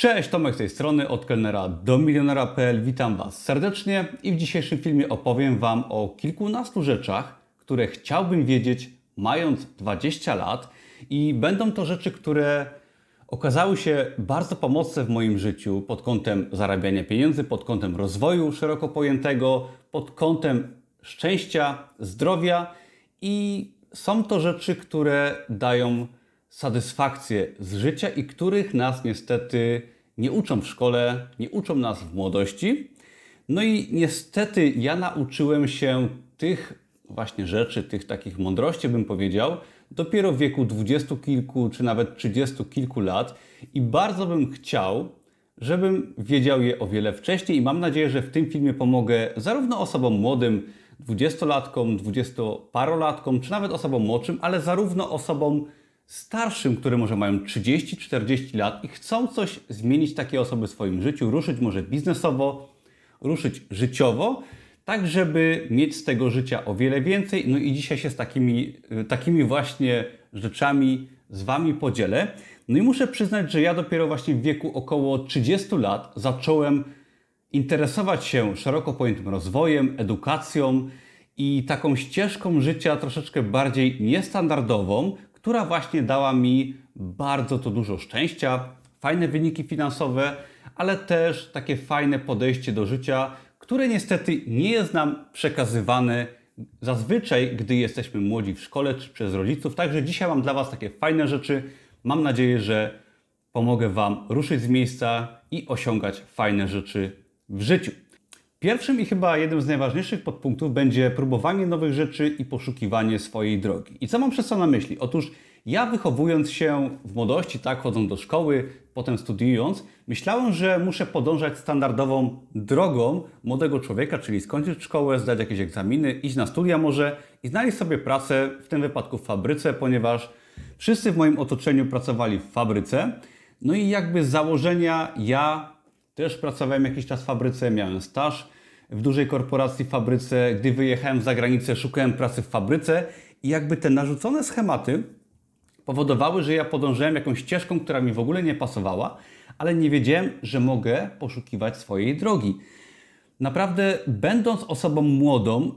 Cześć, Tomek z tej strony, od kelnera do milionera.pl. Witam Was serdecznie i w dzisiejszym filmie opowiem Wam o kilkunastu rzeczach, które chciałbym wiedzieć mając 20 lat i będą to rzeczy, które okazały się bardzo pomocne w moim życiu pod kątem zarabiania pieniędzy, pod kątem rozwoju szeroko pojętego, pod kątem szczęścia, zdrowia i są to rzeczy, które dają satysfakcję z życia i których nas niestety nie uczą w szkole, nie uczą nas w młodości. No i niestety ja nauczyłem się tych właśnie rzeczy, tych takich mądrości, bym powiedział, dopiero w wieku dwudziestu kilku czy nawet trzydziestu kilku lat i bardzo bym chciał, żebym wiedział je o wiele wcześniej i mam nadzieję, że w tym filmie pomogę zarówno osobom młodym, dwudziestolatkom, dwudziestoparolatkom, czy nawet osobom młodszym, ale zarówno osobom starszym, które może mają 30-40 lat i chcą coś zmienić takie osoby w swoim życiu, ruszyć może biznesowo, ruszyć życiowo, tak żeby mieć z tego życia o wiele więcej. No i dzisiaj się z takimi, takimi właśnie rzeczami z Wami podzielę. No i muszę przyznać, że ja dopiero właśnie w wieku około 30 lat zacząłem interesować się szeroko pojętym rozwojem, edukacją i taką ścieżką życia troszeczkę bardziej niestandardową, która właśnie dała mi bardzo to dużo szczęścia, fajne wyniki finansowe, ale też takie fajne podejście do życia, które niestety nie jest nam przekazywane zazwyczaj, gdy jesteśmy młodzi w szkole czy przez rodziców. Także dzisiaj mam dla Was takie fajne rzeczy. Mam nadzieję, że pomogę Wam ruszyć z miejsca i osiągać fajne rzeczy w życiu. Pierwszym i chyba jednym z najważniejszych podpunktów będzie próbowanie nowych rzeczy i poszukiwanie swojej drogi. I co mam przez to na myśli? Otóż ja wychowując się w młodości, tak, chodząc do szkoły, potem studiując, myślałem, że muszę podążać standardową drogą młodego człowieka, czyli skończyć szkołę, zdać jakieś egzaminy, iść na studia może i znaleźć sobie pracę, w tym wypadku w fabryce, ponieważ wszyscy w moim otoczeniu pracowali w fabryce. No i jakby z założenia ja też pracowałem jakiś czas w fabryce, miałem staż w dużej korporacji w fabryce. Gdy wyjechałem za granicę, szukałem pracy w fabryce i jakby te narzucone schematy powodowały, że ja podążałem jakąś ścieżką, która mi w ogóle nie pasowała, ale nie wiedziałem, że mogę poszukiwać swojej drogi. Naprawdę, będąc osobą młodą,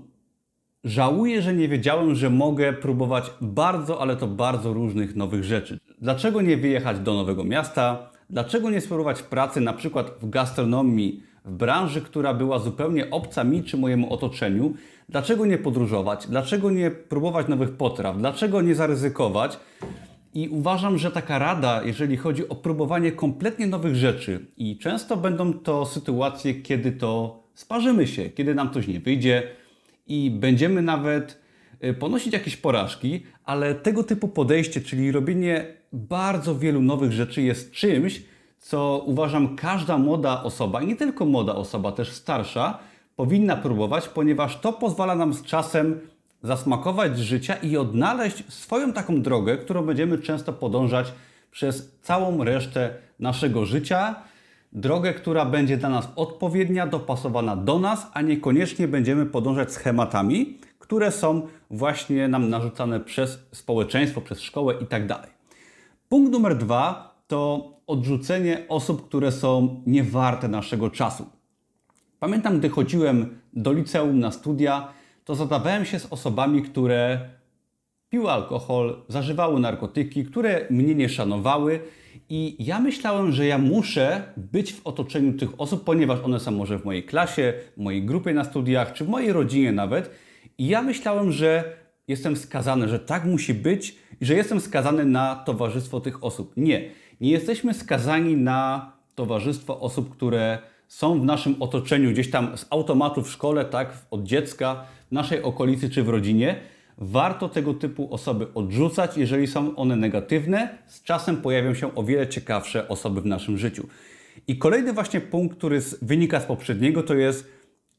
żałuję, że nie wiedziałem, że mogę próbować bardzo, ale to bardzo różnych nowych rzeczy. Dlaczego nie wyjechać do nowego miasta? Dlaczego nie spróbować pracy na przykład w gastronomii, w branży, która była zupełnie obca mi czy mojemu otoczeniu? Dlaczego nie podróżować? Dlaczego nie próbować nowych potraw? Dlaczego nie zaryzykować? I uważam, że taka rada, jeżeli chodzi o próbowanie kompletnie nowych rzeczy, i często będą to sytuacje, kiedy to sparzymy się, kiedy nam coś nie wyjdzie i będziemy nawet y, ponosić jakieś porażki, ale tego typu podejście, czyli robienie bardzo wielu nowych rzeczy jest czymś, co uważam każda młoda osoba, nie tylko młoda osoba, też starsza, powinna próbować, ponieważ to pozwala nam z czasem zasmakować życia i odnaleźć swoją taką drogę, którą będziemy często podążać przez całą resztę naszego życia. Drogę, która będzie dla nas odpowiednia, dopasowana do nas, a niekoniecznie będziemy podążać schematami, które są właśnie nam narzucane przez społeczeństwo, przez szkołę itd. Tak Punkt numer dwa to odrzucenie osób, które są niewarte naszego czasu. Pamiętam, gdy chodziłem do liceum na studia, to zadawałem się z osobami, które piły alkohol, zażywały narkotyki, które mnie nie szanowały. I ja myślałem, że ja muszę być w otoczeniu tych osób, ponieważ one są może w mojej klasie, w mojej grupie na studiach, czy w mojej rodzinie nawet. I ja myślałem, że jestem skazany, że tak musi być i że jestem skazany na towarzystwo tych osób. Nie, nie jesteśmy skazani na towarzystwo osób, które są w naszym otoczeniu, gdzieś tam z automatu w szkole, tak, od dziecka, w naszej okolicy czy w rodzinie. Warto tego typu osoby odrzucać, jeżeli są one negatywne. Z czasem pojawią się o wiele ciekawsze osoby w naszym życiu. I kolejny właśnie punkt, który wynika z poprzedniego, to jest,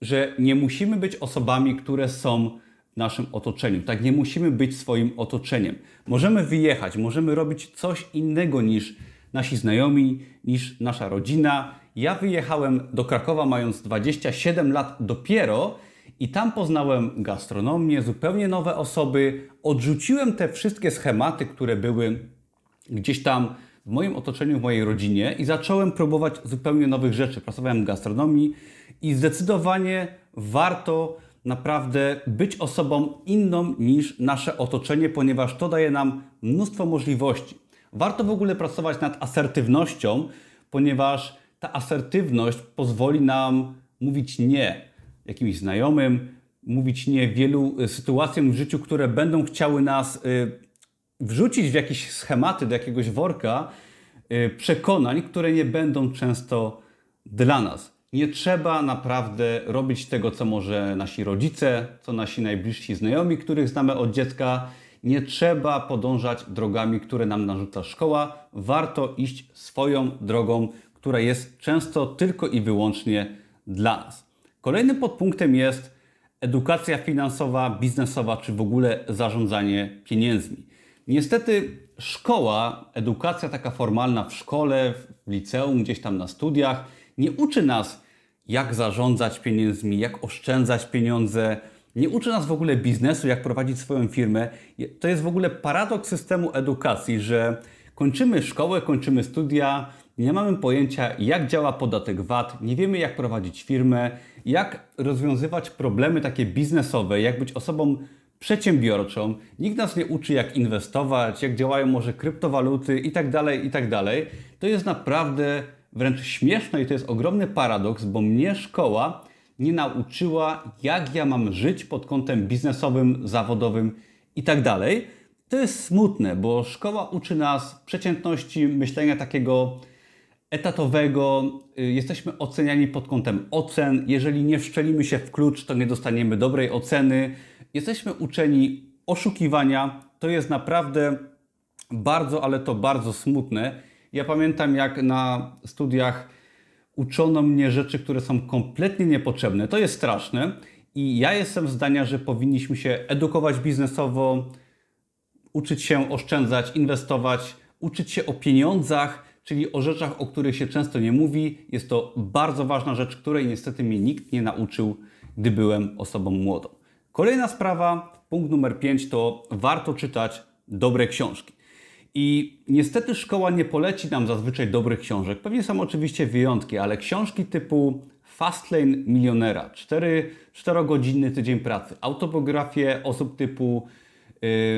że nie musimy być osobami, które są w naszym otoczeniu. Tak, nie musimy być swoim otoczeniem. Możemy wyjechać, możemy robić coś innego niż nasi znajomi, niż nasza rodzina. Ja wyjechałem do Krakowa mając 27 lat dopiero i tam poznałem gastronomię, zupełnie nowe osoby. Odrzuciłem te wszystkie schematy, które były gdzieś tam w moim otoczeniu, w mojej rodzinie i zacząłem próbować zupełnie nowych rzeczy. Pracowałem w gastronomii i zdecydowanie warto naprawdę być osobą inną niż nasze otoczenie, ponieważ to daje nam mnóstwo możliwości. Warto w ogóle pracować nad asertywnością, ponieważ ta asertywność pozwoli nam mówić nie jakimś znajomym, mówić nie wielu y, sytuacjom w życiu, które będą chciały nas y, wrzucić w jakieś schematy, do jakiegoś worka y, przekonań, które nie będą często dla nas. Nie trzeba naprawdę robić tego, co może nasi rodzice, co nasi najbliżsi znajomi, których znamy od dziecka. Nie trzeba podążać drogami, które nam narzuca szkoła. Warto iść swoją drogą, która jest często tylko i wyłącznie dla nas. Kolejnym podpunktem jest edukacja finansowa, biznesowa czy w ogóle zarządzanie pieniędzmi. Niestety szkoła, edukacja taka formalna w szkole, w liceum, gdzieś tam na studiach, nie uczy nas, jak zarządzać pieniędzmi, jak oszczędzać pieniądze, nie uczy nas w ogóle biznesu, jak prowadzić swoją firmę. To jest w ogóle paradoks systemu edukacji, że kończymy szkołę, kończymy studia, nie mamy pojęcia, jak działa podatek VAT, nie wiemy, jak prowadzić firmę, jak rozwiązywać problemy takie biznesowe, jak być osobą przedsiębiorczą. Nikt nas nie uczy, jak inwestować, jak działają może kryptowaluty itd., tak itd. Tak to jest naprawdę wręcz śmieszne i to jest ogromny paradoks, bo mnie szkoła nie nauczyła, jak ja mam żyć pod kątem biznesowym, zawodowym itd. Tak to jest smutne, bo szkoła uczy nas przeciętności, myślenia takiego etatowego. Y, jesteśmy oceniani pod kątem ocen. Jeżeli nie wszczelimy się w klucz, to nie dostaniemy dobrej oceny. Jesteśmy uczeni oszukiwania. To jest naprawdę bardzo, ale to bardzo smutne. Ja pamiętam, jak na studiach uczono mnie rzeczy, które są kompletnie niepotrzebne. To jest straszne. I ja jestem zdania, że powinniśmy się edukować biznesowo, uczyć się oszczędzać, inwestować, uczyć się o pieniądzach, czyli o rzeczach, o których się często nie mówi. Jest to bardzo ważna rzecz, której niestety mnie nikt nie nauczył, gdy byłem osobą młodą. Kolejna sprawa, punkt numer 5, to warto czytać dobre książki. I niestety szkoła nie poleci nam zazwyczaj dobrych książek. Pewnie są oczywiście wyjątki, ale książki typu Fastlane Milionera, 4, 4-godzinny tydzień pracy, autobiografie osób typu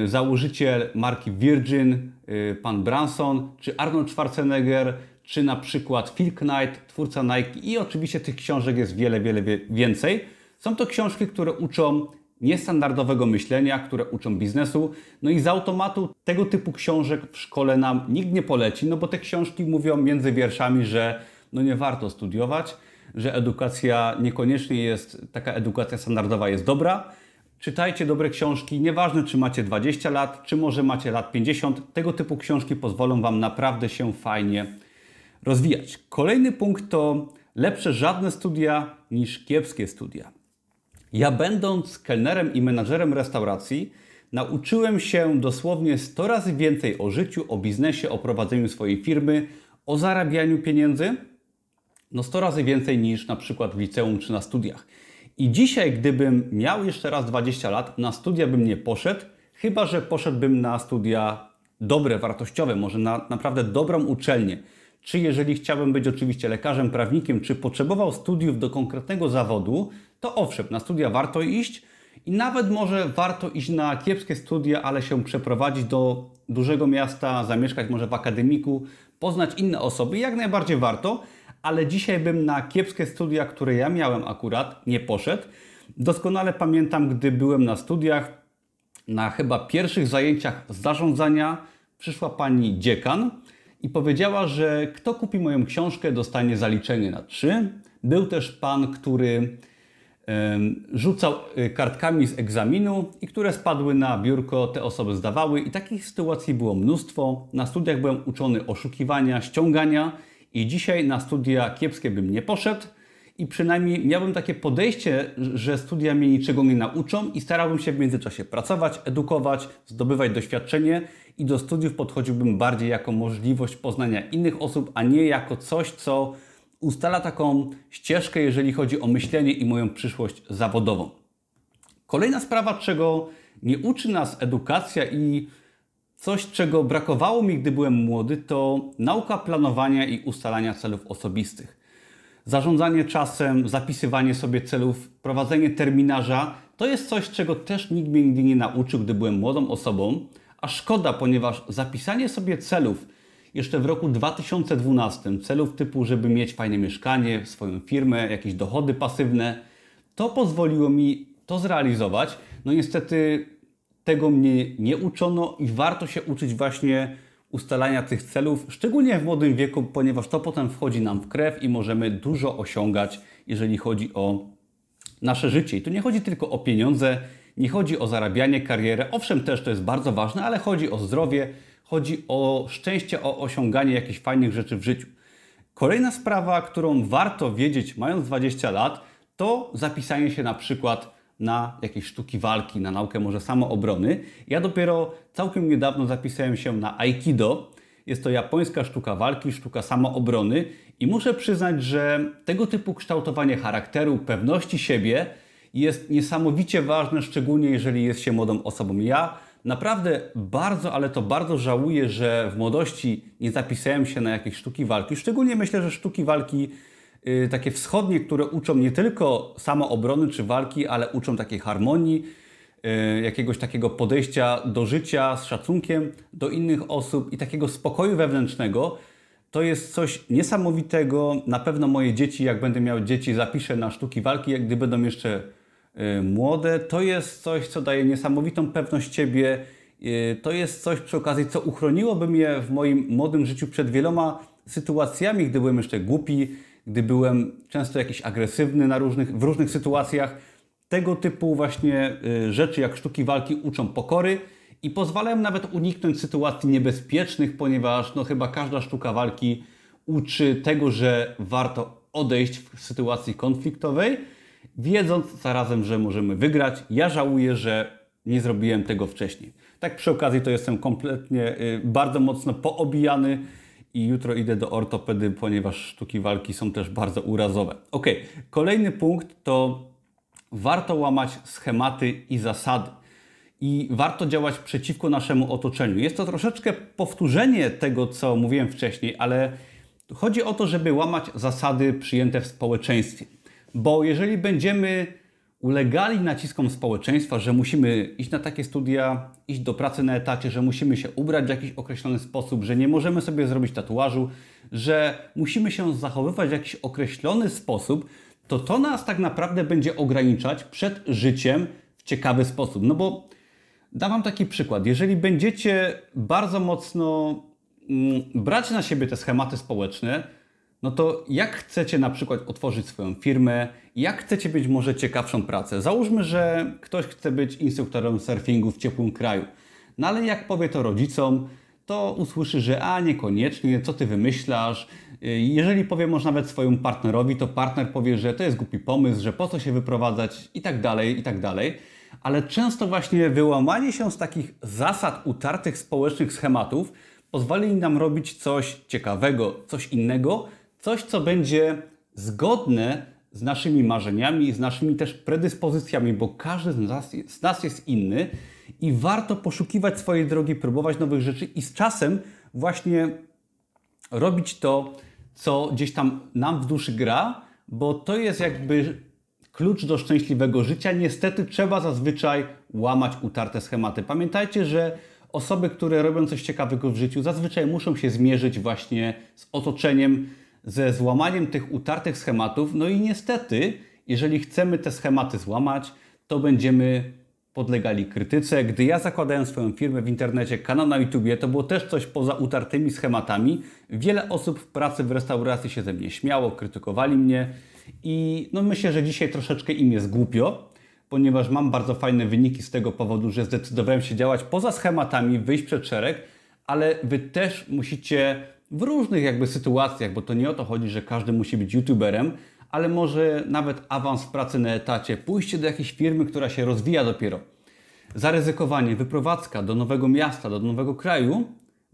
y, założyciel marki Virgin, y, pan Branson, czy Arnold Schwarzenegger, czy na przykład Phil Knight, twórca Nike i oczywiście tych książek jest wiele, wiele więcej. Są to książki, które uczą niestandardowego myślenia, które uczą biznesu. No i z automatu tego typu książek w szkole nam nikt nie poleci, no bo te książki mówią między wierszami, że no nie warto studiować, że edukacja niekoniecznie jest, taka edukacja standardowa jest dobra. Czytajcie dobre książki, nieważne czy macie 20 lat, czy może macie lat 50, tego typu książki pozwolą Wam naprawdę się fajnie rozwijać. Kolejny punkt to lepsze żadne studia niż kiepskie studia. Ja, będąc kelnerem i menadżerem restauracji, nauczyłem się dosłownie 100 razy więcej o życiu, o biznesie, o prowadzeniu swojej firmy, o zarabianiu pieniędzy. No 100 razy więcej niż na przykład w liceum czy na studiach. I dzisiaj, gdybym miał jeszcze raz 20 lat, na studia bym nie poszedł, chyba że poszedłbym na studia dobre, wartościowe, może na naprawdę dobrą uczelnię. Czy jeżeli chciałbym być oczywiście lekarzem, prawnikiem, czy potrzebował studiów do konkretnego zawodu, to owszem, na studia warto iść i nawet może warto iść na kiepskie studia, ale się przeprowadzić do dużego miasta, zamieszkać może w akademiku, poznać inne osoby, jak najbardziej warto, ale dzisiaj bym na kiepskie studia, które ja miałem akurat, nie poszedł. Doskonale pamiętam, gdy byłem na studiach, na chyba pierwszych zajęciach zarządzania przyszła pani dziekan i powiedziała, że kto kupi moją książkę, dostanie zaliczenie na trzy. Był też pan, który rzucał y, kartkami z egzaminu i które spadły na biurko, te osoby zdawały i takich sytuacji było mnóstwo. Na studiach byłem uczony oszukiwania, ściągania i dzisiaj na studia kiepskie bym nie poszedł i przynajmniej miałbym takie podejście, że studia mnie niczego nie nauczą i starałbym się w międzyczasie pracować, edukować, zdobywać doświadczenie i do studiów podchodziłbym bardziej jako możliwość poznania innych osób, a nie jako coś, co ustala taką ścieżkę, jeżeli chodzi o myślenie i moją przyszłość zawodową. Kolejna sprawa, czego nie uczy nas edukacja i Coś, czego brakowało mi, gdy byłem młody, to nauka planowania i ustalania celów osobistych. Zarządzanie czasem, zapisywanie sobie celów, prowadzenie terminarza to jest coś, czego też nikt mnie nigdy nie nauczył, gdy byłem młodą osobą. A szkoda, ponieważ zapisanie sobie celów jeszcze w roku 2012, celów typu, żeby mieć fajne mieszkanie, swoją firmę, jakieś dochody pasywne, to pozwoliło mi to zrealizować. No niestety tego mnie nie uczono i warto się uczyć właśnie ustalania tych celów, szczególnie w młodym wieku, ponieważ to potem wchodzi nam w krew i możemy dużo osiągać, jeżeli chodzi o nasze życie. I tu nie chodzi tylko o pieniądze, nie chodzi o zarabianie, karierę. Owszem, też to jest bardzo ważne, ale chodzi o zdrowie, chodzi o szczęście, o osiąganie jakichś fajnych rzeczy w życiu. Kolejna sprawa, którą warto wiedzieć mając 20 lat, to zapisanie się na przykład na jakieś sztuki walki, na naukę może samoobrony. Ja dopiero całkiem niedawno zapisałem się na Aikido. Jest to japońska sztuka walki, sztuka samoobrony i muszę przyznać, że tego typu kształtowanie charakteru, pewności siebie jest niesamowicie ważne, szczególnie jeżeli jest się młodą osobą. Ja naprawdę bardzo, ale to bardzo żałuję, że w młodości nie zapisałem się na jakieś sztuki walki. Szczególnie myślę, że sztuki walki Y, takie wschodnie, które uczą nie tylko samoobrony czy walki, ale uczą takiej harmonii, y, jakiegoś takiego podejścia do życia z szacunkiem do innych osób i takiego spokoju wewnętrznego. To jest coś niesamowitego. Na pewno moje dzieci, jak będę miał dzieci, zapiszę na sztuki walki, jak gdy będą jeszcze młode. To jest coś, co daje niesamowitą pewność siebie. To jest coś przy okazji, co uchroniłoby mnie w moim młodym życiu przed wieloma sytuacjami, gdy byłem jeszcze głupi, gdy byłem często jakiś agresywny na różnych, w różnych sytuacjach. Tego typu właśnie y, rzeczy jak sztuki walki uczą pokory i pozwalają nawet uniknąć sytuacji niebezpiecznych, ponieważ no, chyba każda sztuka walki uczy tego, że warto odejść w sytuacji konfliktowej, wiedząc zarazem, że możemy wygrać. Ja żałuję, że nie zrobiłem tego wcześniej. Tak przy okazji to jestem kompletnie y, bardzo mocno poobijany i jutro idę do ortopedy, ponieważ sztuki walki są też bardzo urazowe. Ok, kolejny punkt to warto łamać schematy i zasady. I warto działać przeciwko naszemu otoczeniu. Jest to troszeczkę powtórzenie tego, co mówiłem wcześniej, ale chodzi o to, żeby łamać zasady przyjęte w społeczeństwie. Bo jeżeli będziemy ulegali naciskom społeczeństwa, że musimy iść na takie studia, iść do pracy na etacie, że musimy się ubrać w jakiś określony sposób, że nie możemy sobie zrobić tatuażu, że musimy się zachowywać w jakiś określony sposób, to to nas tak naprawdę będzie ograniczać przed życiem w ciekawy sposób. No bo dam Wam taki przykład. Jeżeli będziecie bardzo mocno mm, brać na siebie te schematy społeczne, no to jak chcecie na przykład otworzyć swoją firmę, jak chcecie być może ciekawszą pracę? Załóżmy, że ktoś chce być instruktorem surfingu w ciepłym kraju, no ale jak powie to rodzicom, to usłyszy, że a niekoniecznie, co ty wymyślasz. Jeżeli powie może nawet swojemu partnerowi, to partner powie, że to jest głupi pomysł, że po co się wyprowadzać i tak dalej, i tak dalej. Ale często właśnie wyłamanie się z takich zasad utartych społecznych schematów pozwoli nam robić coś ciekawego, coś innego, coś, co będzie zgodne z naszymi marzeniami, z naszymi też predyspozycjami, bo każdy z nas, z nas jest inny i warto poszukiwać swojej drogi, próbować nowych rzeczy i z czasem właśnie robić to, co gdzieś tam nam w duszy gra, bo to jest jakby klucz do szczęśliwego życia. Niestety trzeba zazwyczaj łamać utarte schematy. Pamiętajcie, że osoby, które robią coś ciekawego w życiu, zazwyczaj muszą się zmierzyć właśnie z otoczeniem, ze złamaniem tych utartych schematów. No i niestety, jeżeli chcemy te schematy złamać, to będziemy podlegali krytyce. Gdy ja zakładałem swoją firmę w internecie, kanał na YouTubie, to było też coś poza utartymi schematami. Wiele osób w pracy w restauracji się ze mnie śmiało, krytykowali mnie i no myślę, że dzisiaj troszeczkę im jest głupio, ponieważ mam bardzo fajne wyniki z tego powodu, że zdecydowałem się działać poza schematami, wyjść przed szereg, ale Wy też musicie w różnych jakby sytuacjach, bo to nie o to chodzi, że każdy musi być youtuberem, ale może nawet awans w pracy na etacie, pójście do jakiejś firmy, która się rozwija dopiero, zaryzykowanie, wyprowadzka do nowego miasta, do nowego kraju,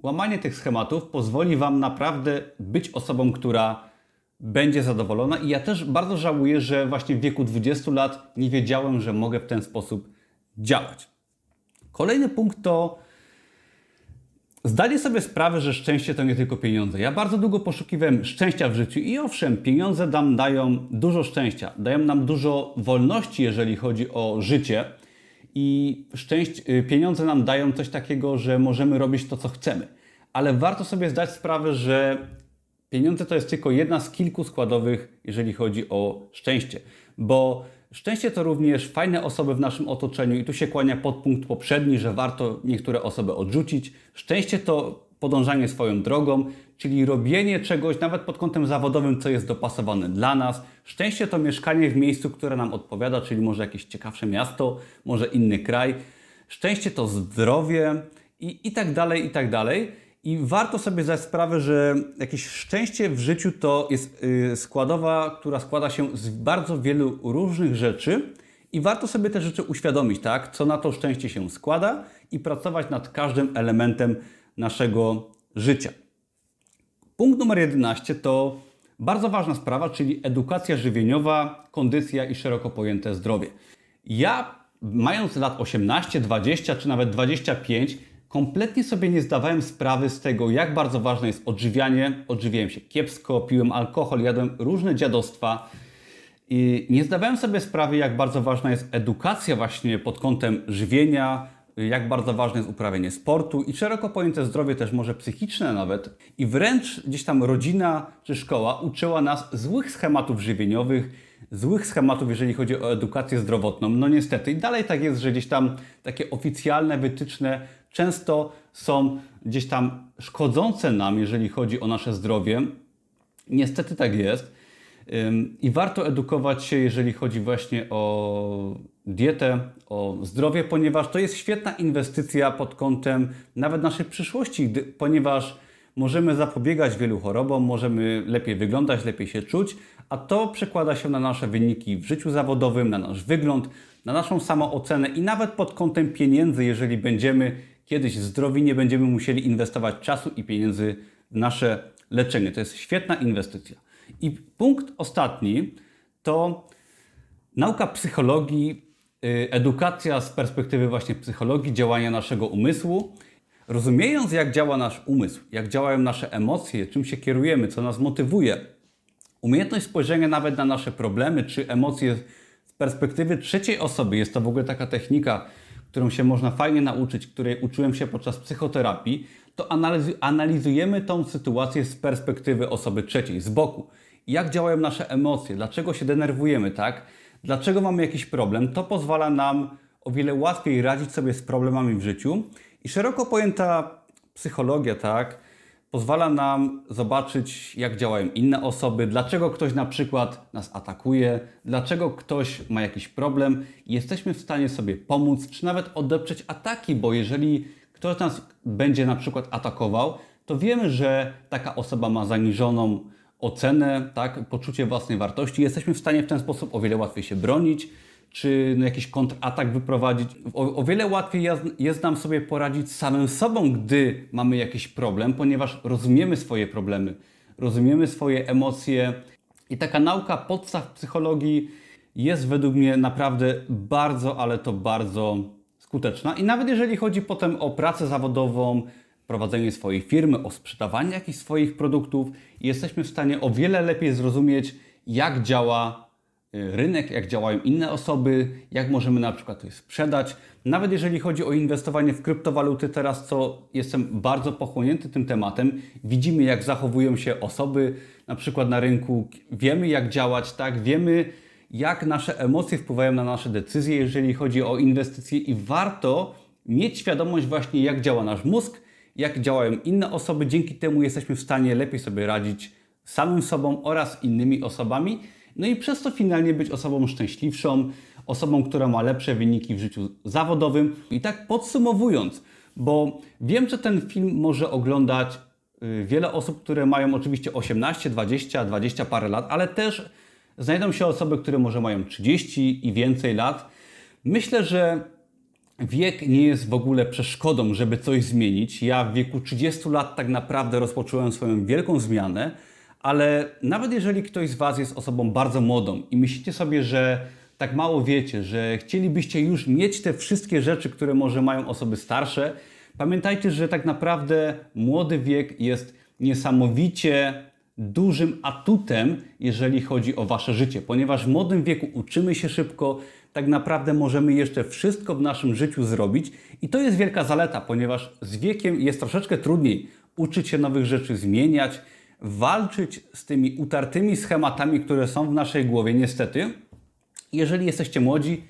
łamanie tych schematów pozwoli Wam naprawdę być osobą, która będzie zadowolona. I ja też bardzo żałuję, że właśnie w wieku 20 lat nie wiedziałem, że mogę w ten sposób działać. Kolejny punkt to Zdaję sobie sprawę, że szczęście to nie tylko pieniądze. Ja bardzo długo poszukiwałem szczęścia w życiu i owszem, pieniądze nam dają dużo szczęścia, dają nam dużo wolności, jeżeli chodzi o życie. I szczęść, y, pieniądze nam dają coś takiego, że możemy robić to, co chcemy. Ale warto sobie zdać sprawę, że pieniądze to jest tylko jedna z kilku składowych, jeżeli chodzi o szczęście. Bo Szczęście to również fajne osoby w naszym otoczeniu i tu się kłania pod punkt poprzedni, że warto niektóre osoby odrzucić. Szczęście to podążanie swoją drogą, czyli robienie czegoś nawet pod kątem zawodowym, co jest dopasowane dla nas. Szczęście to mieszkanie w miejscu, które nam odpowiada, czyli może jakieś ciekawsze miasto, może inny kraj. Szczęście to zdrowie i, i tak dalej, i tak dalej. I warto sobie zdać sprawę, że jakieś szczęście w życiu to jest y, składowa, która składa się z bardzo wielu różnych rzeczy i warto sobie te rzeczy uświadomić, tak? Co na to szczęście się składa i pracować nad każdym elementem naszego życia. Punkt numer 11 to bardzo ważna sprawa, czyli edukacja żywieniowa, kondycja i szeroko pojęte zdrowie. Ja, mając lat 18, 20 czy nawet 25, kompletnie sobie nie zdawałem sprawy z tego, jak bardzo ważne jest odżywianie. Odżywiałem się kiepsko, piłem alkohol, jadłem różne dziadostwa. I nie zdawałem sobie sprawy, jak bardzo ważna jest edukacja właśnie pod kątem żywienia, jak bardzo ważne jest uprawianie sportu i szeroko pojęte zdrowie też może psychiczne nawet. I wręcz gdzieś tam rodzina czy szkoła uczyła nas złych schematów żywieniowych, złych schematów, jeżeli chodzi o edukację zdrowotną. No niestety i dalej tak jest, że gdzieś tam takie oficjalne wytyczne często są gdzieś tam szkodzące nam, jeżeli chodzi o nasze zdrowie. Niestety tak jest. I warto edukować się, jeżeli chodzi właśnie o dietę, o zdrowie, ponieważ to jest świetna inwestycja pod kątem nawet naszej przyszłości, ponieważ możemy zapobiegać wielu chorobom, możemy lepiej wyglądać, lepiej się czuć, a to przekłada się na nasze wyniki w życiu zawodowym, na nasz wygląd, na naszą samoocenę i nawet pod kątem pieniędzy, jeżeli będziemy kiedyś zdrowi, nie będziemy musieli inwestować czasu i pieniędzy w nasze leczenie. To jest świetna inwestycja. I punkt ostatni to nauka psychologii, y, edukacja z perspektywy właśnie psychologii, działania naszego umysłu. Rozumiejąc, jak działa nasz umysł, jak działają nasze emocje, czym się kierujemy, co nas motywuje, umiejętność spojrzenia nawet na nasze problemy czy emocje z perspektywy trzeciej osoby, jest to w ogóle taka technika, którą się można fajnie nauczyć, której uczyłem się podczas psychoterapii, to analizujemy tą sytuację z perspektywy osoby trzeciej, z boku. Jak działają nasze emocje, dlaczego się denerwujemy, tak? Dlaczego mamy jakiś problem? To pozwala nam o wiele łatwiej radzić sobie z problemami w życiu. I szeroko pojęta psychologia, tak? Pozwala nam zobaczyć, jak działają inne osoby, dlaczego ktoś na przykład nas atakuje, dlaczego ktoś ma jakiś problem. I jesteśmy w stanie sobie pomóc, czy nawet odeprzeć ataki, bo jeżeli ktoś nas będzie na przykład atakował, to wiemy, że taka osoba ma zaniżoną ocenę, tak, poczucie własnej wartości. Jesteśmy w stanie w ten sposób o wiele łatwiej się bronić, czy no, jakiś kontratak wyprowadzić. O, o wiele łatwiej jest, jest nam sobie poradzić samym sobą, gdy mamy jakiś problem, ponieważ rozumiemy swoje problemy, rozumiemy swoje emocje i taka nauka podstaw psychologii jest według mnie naprawdę bardzo, ale to bardzo skuteczna. I nawet jeżeli chodzi potem o pracę zawodową, prowadzenie swojej firmy, o sprzedawanie jakichś swoich produktów, jesteśmy w stanie o wiele lepiej zrozumieć, jak działa rynek, jak działają inne osoby, jak możemy na przykład coś sprzedać. Nawet jeżeli chodzi o inwestowanie w kryptowaluty, teraz co jestem bardzo pochłonięty tym tematem, widzimy jak zachowują się osoby na przykład na rynku, wiemy jak działać, tak, wiemy jak nasze emocje wpływają na nasze decyzje, jeżeli chodzi o inwestycje i warto mieć świadomość właśnie jak działa nasz mózg, jak działają inne osoby, dzięki temu jesteśmy w stanie lepiej sobie radzić samym sobą oraz innymi osobami no i przez to finalnie być osobą szczęśliwszą, osobą, która ma lepsze wyniki w życiu zawodowym. I tak podsumowując, bo wiem, że ten film może oglądać y, wiele osób, które mają oczywiście 18, 20, 20 parę lat, ale też znajdą się osoby, które może mają 30 i więcej lat. Myślę, że wiek nie jest w ogóle przeszkodą, żeby coś zmienić. Ja w wieku 30 lat tak naprawdę rozpocząłem swoją wielką zmianę ale nawet jeżeli ktoś z Was jest osobą bardzo młodą i myślicie sobie, że tak mało wiecie, że chcielibyście już mieć te wszystkie rzeczy, które może mają osoby starsze, Pamiętajcie, że tak naprawdę młody wiek jest niesamowicie dużym atutem, jeżeli chodzi o wasze życie, ponieważ w młodym wieku uczymy się szybko, tak naprawdę możemy jeszcze wszystko w naszym życiu zrobić i to jest wielka zaleta, ponieważ z wiekiem jest troszeczkę trudniej uczyć się nowych rzeczy, zmieniać, walczyć z tymi utartymi schematami, które są w naszej głowie, niestety. Jeżeli jesteście młodzi,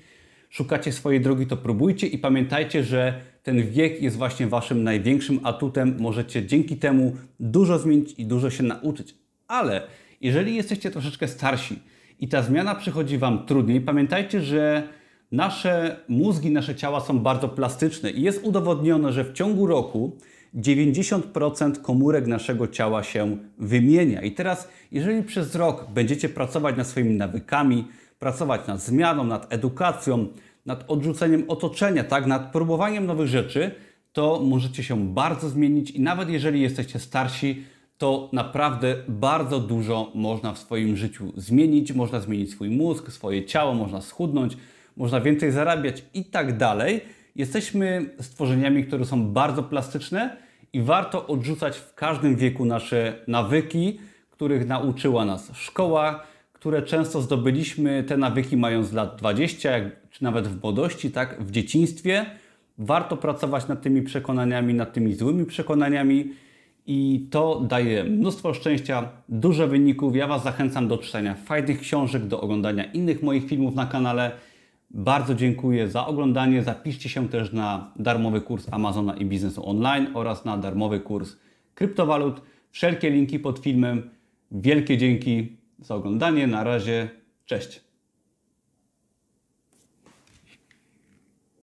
szukacie swojej drogi, to próbujcie i pamiętajcie, że ten wiek jest właśnie waszym największym atutem. Możecie dzięki temu dużo zmienić i dużo się nauczyć. Ale jeżeli jesteście troszeczkę starsi i ta zmiana przychodzi wam trudniej, pamiętajcie, że nasze mózgi, nasze ciała są bardzo plastyczne i jest udowodnione, że w ciągu roku 90% komórek naszego ciała się wymienia. I teraz, jeżeli przez rok będziecie pracować nad swoimi nawykami, pracować nad zmianą, nad edukacją, nad odrzuceniem otoczenia, tak, nad próbowaniem nowych rzeczy, to możecie się bardzo zmienić i nawet jeżeli jesteście starsi, to naprawdę bardzo dużo można w swoim życiu zmienić. Można zmienić swój mózg, swoje ciało, można schudnąć, można więcej zarabiać i tak dalej. Jesteśmy stworzeniami, które są bardzo plastyczne i warto odrzucać w każdym wieku nasze nawyki, których nauczyła nas szkoła, które często zdobyliśmy te nawyki mając lat 20, czy nawet w młodości, tak, w dzieciństwie. Warto pracować nad tymi przekonaniami, nad tymi złymi przekonaniami i to daje mnóstwo szczęścia, dużo wyników. Ja Was zachęcam do czytania fajnych książek, do oglądania innych moich filmów na kanale. Bardzo dziękuję za oglądanie. Zapiszcie się też na darmowy kurs Amazona i biznesu online oraz na darmowy kurs kryptowalut. Wszelkie linki pod filmem. Wielkie dzięki za oglądanie. Na razie, cześć.